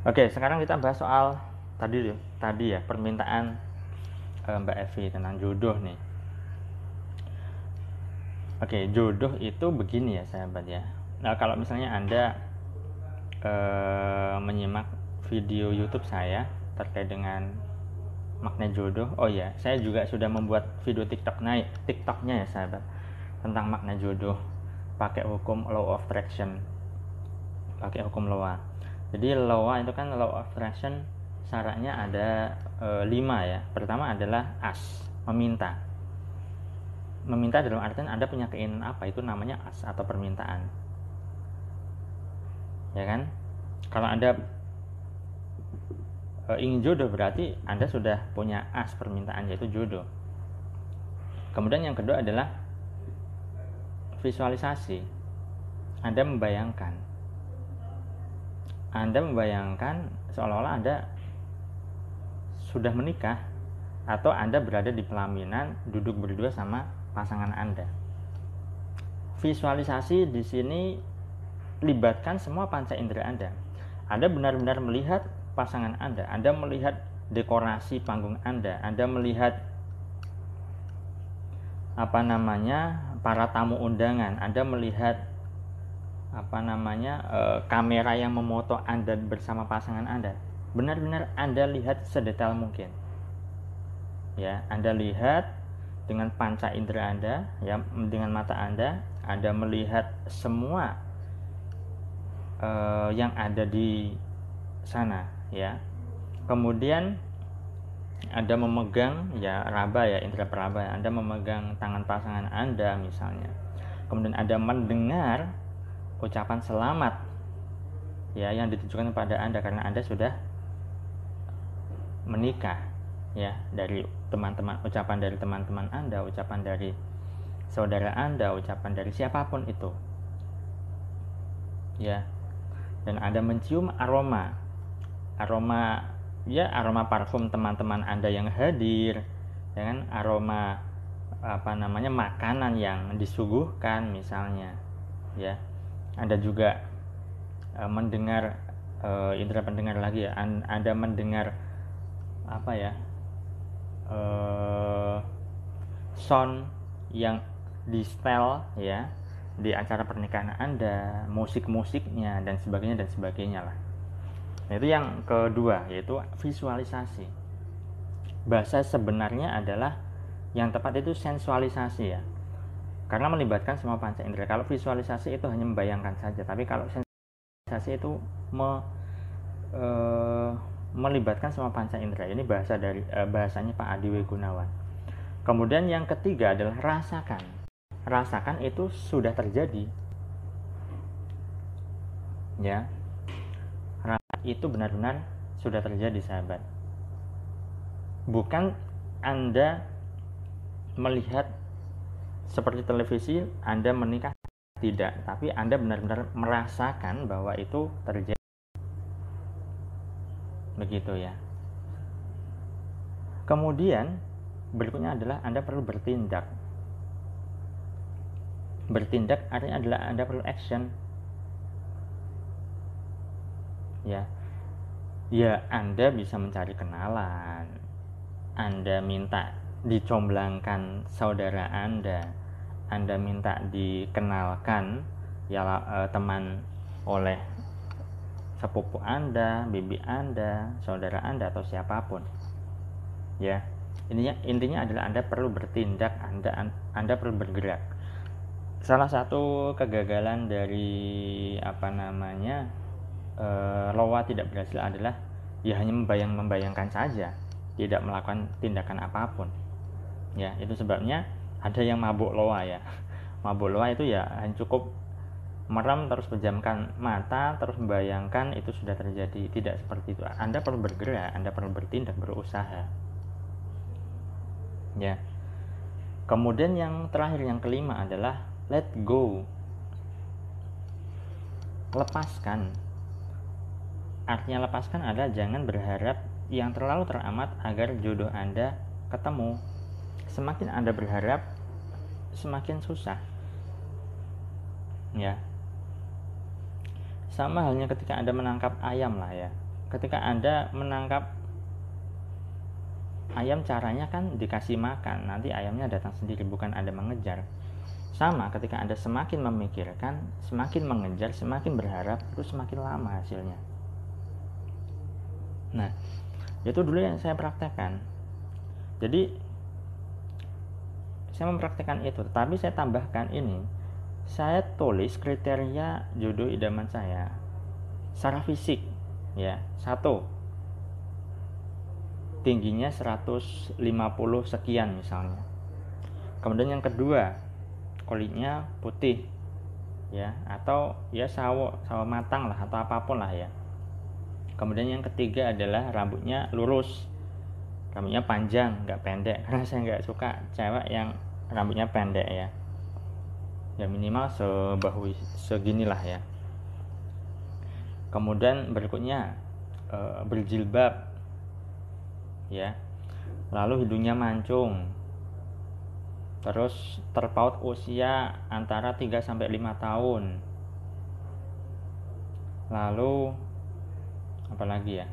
Oke, sekarang kita bahas soal tadi tadi ya permintaan uh, Mbak Evi tentang jodoh nih. Oke, jodoh itu begini ya sahabat ya. Nah, kalau misalnya Anda uh, menyimak video YouTube saya terkait dengan makna jodoh. Oh ya, saya juga sudah membuat video TikTok naik TikToknya ya sahabat tentang makna jodoh pakai hukum law of attraction. Pakai hukum law jadi law itu kan law of attraction syaratnya ada e, lima ya. Pertama adalah as meminta. Meminta dalam artian anda punya keinginan apa itu namanya as atau permintaan. Ya kan? Kalau anda e, ingin jodoh berarti anda sudah punya as permintaan yaitu jodoh. Kemudian yang kedua adalah visualisasi. Anda membayangkan anda membayangkan seolah-olah Anda sudah menikah atau Anda berada di pelaminan duduk berdua sama pasangan Anda. Visualisasi di sini libatkan semua panca indera Anda. Anda benar-benar melihat pasangan Anda, Anda melihat dekorasi panggung Anda, Anda melihat apa namanya para tamu undangan, Anda melihat apa namanya e, kamera yang memoto Anda bersama pasangan Anda. Benar-benar Anda lihat sedetail mungkin. Ya, Anda lihat dengan panca indera Anda, ya, dengan mata Anda, Anda melihat semua e, yang ada di sana, ya. Kemudian Anda memegang ya raba ya indera peraba, Anda memegang tangan pasangan Anda misalnya. Kemudian Anda mendengar ucapan selamat ya yang ditujukan kepada Anda karena Anda sudah menikah ya dari teman-teman ucapan dari teman-teman Anda, ucapan dari saudara Anda, ucapan dari siapa pun itu. Ya. Dan Anda mencium aroma aroma ya aroma parfum teman-teman Anda yang hadir, ya kan? Aroma apa namanya makanan yang disuguhkan misalnya, ya anda juga uh, mendengar uh, indera pendengar lagi ya. Anda mendengar apa ya? Uh, sound yang di style ya di acara pernikahan Anda, musik-musiknya dan sebagainya dan sebagainya lah. Nah, itu yang kedua yaitu visualisasi. Bahasa sebenarnya adalah yang tepat itu sensualisasi ya karena melibatkan semua panca indera. Kalau visualisasi itu hanya membayangkan saja, tapi kalau sensasi itu me, e, melibatkan semua panca indera. Ini bahasa dari e, bahasanya Pak Adi Gunawan. Kemudian yang ketiga adalah rasakan. Rasakan itu sudah terjadi. Ya. Rasa itu benar-benar sudah terjadi, sahabat. Bukan Anda melihat seperti televisi Anda menikah tidak, tapi Anda benar-benar merasakan bahwa itu terjadi. Begitu ya. Kemudian berikutnya adalah Anda perlu bertindak. Bertindak artinya adalah Anda perlu action. Ya. Ya, Anda bisa mencari kenalan. Anda minta dicomblangkan saudara Anda anda minta dikenalkan ya eh, teman oleh sepupu Anda, bibi Anda, saudara Anda atau siapa pun. Ya. Intinya intinya adalah Anda perlu bertindak, Anda Anda perlu bergerak. Salah satu kegagalan dari apa namanya e, Lowa tidak berhasil adalah ya hanya membayang membayangkan saja, tidak melakukan tindakan apa pun. Ya, itu sebabnya ada yang mabuk loa ya. Mabuk loa itu ya cukup merem terus pejamkan mata terus membayangkan itu sudah terjadi. Tidak seperti itu. Anda perlu bergerak anda perlu bertindak berusaha. Ya. Kemudian yang terakhir yang kelima adalah let go. Lepaskan. Artinya lepaskan adalah jangan berharap yang terlalu teramat agar jodoh anda ketemu semakin Anda berharap semakin susah. Ya. Sama halnya ketika Anda menangkap ayam lah ya. ketika anda menangkap ayam caranya kan dikasih makan nanti ayamnya datang sendiri bukan anda mengejar sama ketika anda semakin memikirkan semakin mengejar semakin berharap itu semakin lama hasilnya nah itu dulu yang saya praktekkan jadi saya mempraktekkan itu. Tapi saya tambahkan ini. Saya tulis kriteria jodoh idaman saya secara fisik ya. Satu. Tingginya 150 sekian misalnya. Kemudian yang kedua kulitnya putih ya. Atau ya sawo sawo matang lah atau apa pun lah ya. Kemudian yang ketiga adalah rambutnya lurus. Rambutnya panjang nggak pendek. Karena saya nggak suka cewek yang rambutnya pendek ya. Ya minimal sebahu seginilah ya. Kemudian berikutnya e, berjilbab. Ya. Lalu hidungnya mancung. Terus terpaut usia antara 3 sampai 5 tahun. Lalu apa lagi ya?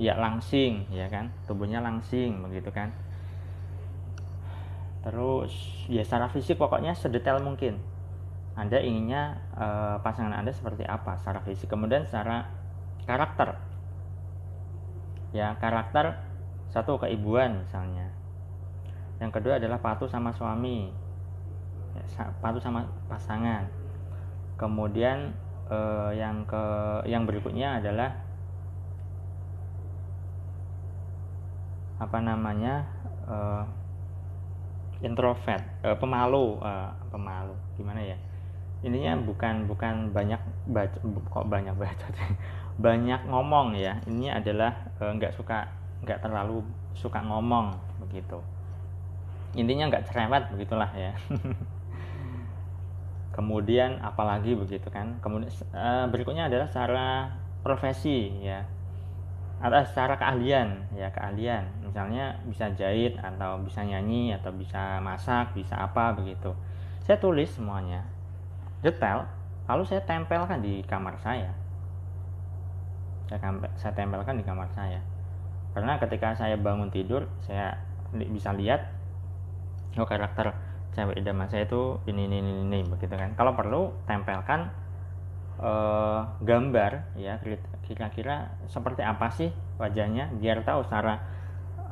Ya langsing ya kan? Tubuhnya langsing begitu kan terus ya secara fisik pokoknya sedetail mungkin anda inginnya uh, pasangan Anda seperti apa secara fisik. Kemudian secara karakter. Ya, karakter satu keibuan misalnya. Yang kedua adalah patuh sama suami. Ya, patuh sama pasangan. Kemudian uh, yang ke yang berikutnya adalah apa namanya? Uh, introvert, uh, pemalu, uh, pemalu. Gimana ya? ininya bukan bukan banyak baca kok banyak baca banyak ngomong ya. Ini adalah e, nggak e, suka nggak terlalu suka ngomong begitu. Intinya nggak cerewet begitulah ya. Kemudian apalagi begitu kan? Kemudian e, berikutnya adalah secara profesi ya atau secara keahlian ya keahlian. Misalnya bisa jahit atau bisa nyanyi atau bisa masak bisa apa begitu. Saya tulis semuanya. Detail lalu saya tempelkan di kamar saya. Saya, tempelkan di kamar saya. Karena ketika saya bangun tidur saya bisa lihat oh karakter cewek idaman saya itu ini ini ini, ini begitu kan. Kalau perlu tempelkan uh, gambar ya kira-kira seperti apa sih wajahnya biar tahu secara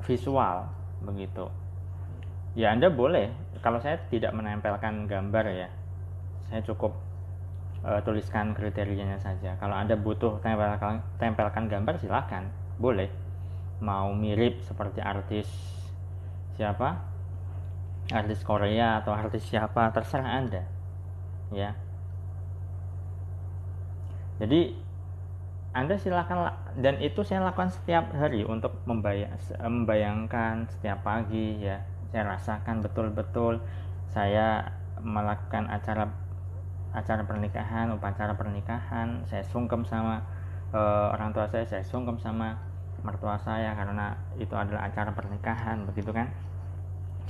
visual begitu. Ya anda boleh. Kalau saya tidak menempelkan gambar ya saya cukup uh, tuliskan kriterianya saja. Kalau anda butuh tempelkan, tempelkan gambar silahkan boleh. Mau mirip seperti artis siapa? Artis Korea atau artis siapa terserah anda. Ya jadi anda silakan dan itu saya lakukan setiap hari untuk membayang, membayangkan setiap pagi ya. Saya rasakan betul-betul saya melakukan acara acara pernikahan upacara pernikahan. Saya sungkem sama uh, orang tua saya saya sungkem sama mertua saya karena itu adalah acara pernikahan begitu kan?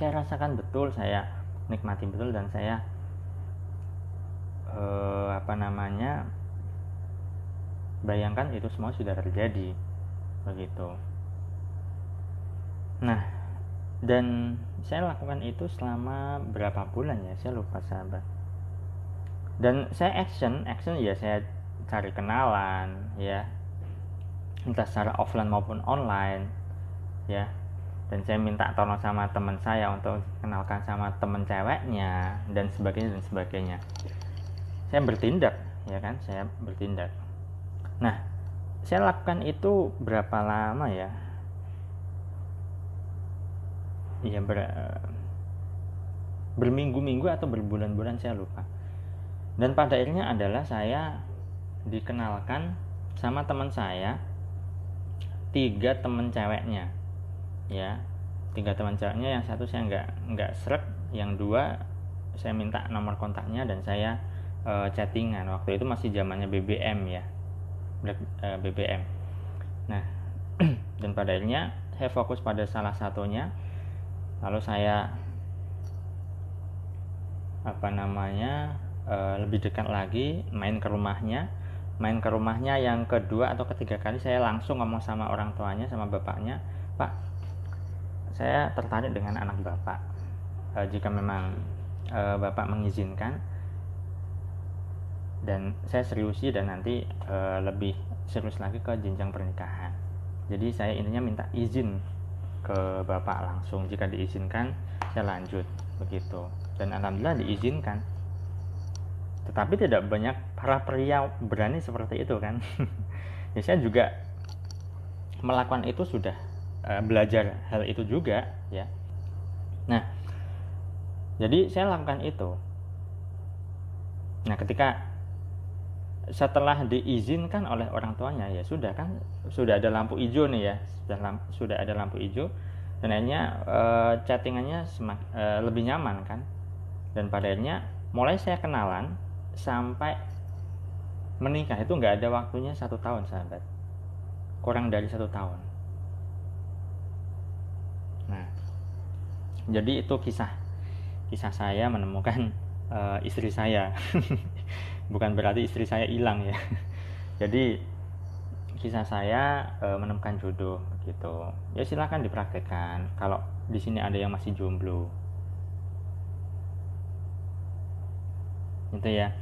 Saya rasakan betul saya nikmati betul dan saya uh, apa namanya bayangkan itu semua sudah terjadi. Begitu. Nah dan saya lakukan itu selama berapa bulan ya? Saya lupa sahabat. Dan saya action action ya saya cari kenalan ya. Entah secara offline maupun online ya. Dan saya minta tolong sama teman saya untuk kenalkan sama teman ceweknya dan sebagainya dan sebagainya. Saya bertindak ya kan? Saya bertindak nah saya lakukan itu berapa lama ya? Ya ber, berminggu-minggu atau berbulan-bulan saya lupa. Dan pada akhirnya adalah saya dikenalkan sama teman saya tiga teman ceweknya ya. Tiga teman ceweknya yang satu saya nggak nggak seret yang dua saya minta nomor kontaknya dan saya uh, chattingan. Waktu itu masih zamannya BBM ya BBM nah dan pada akhirnya saya fokus pada salah satunya. Lalu saya apa namanya Eh, lebih dekat lagi main ke rumahnya. Main ke rumahnya yang kedua atau ketiga kali saya langsung ngomong sama orang tuanya sama bapaknya pak saya tertarik dengan anak bapak. E, jika memang bapak mengizinkan dan saya seriusi dan nanti e, lebih serius lagi ke jenjang pernikahan. Jadi saya intinya minta izin ke bapak langsung. Jika diizinkan saya lanjut begitu. Dan alhamdulillah diizinkan. Tetapi tidak banyak para pria berani seperti itu kan? Ya saya juga melakukan itu sudah uh, belajar hal itu juga ya. Nah jadi saya lakukan itu. Nah ketika setelah diizinkan oleh orang tuanya ya sudah kan sudah ada lampu hijau nih ya sudah sudah ada lampu hijau dan akhirnya uh, chattingannya uh, lebih nyaman kan. Dan pada akhirnya mulai saya kenalan sampai menikah. Itu nggak ada waktunya satu tahun sahabat. Kurang dari satu tahun. Nah jadi itu kisah kisah saya menemukan uh, istri saya bukan berarti istri saya hilang ya. Jadi kisah saya e, menemukan jodoh gitu. Ya silahkan dipraktekkan. Kalau di sini ada yang masih jomblo. Itu ya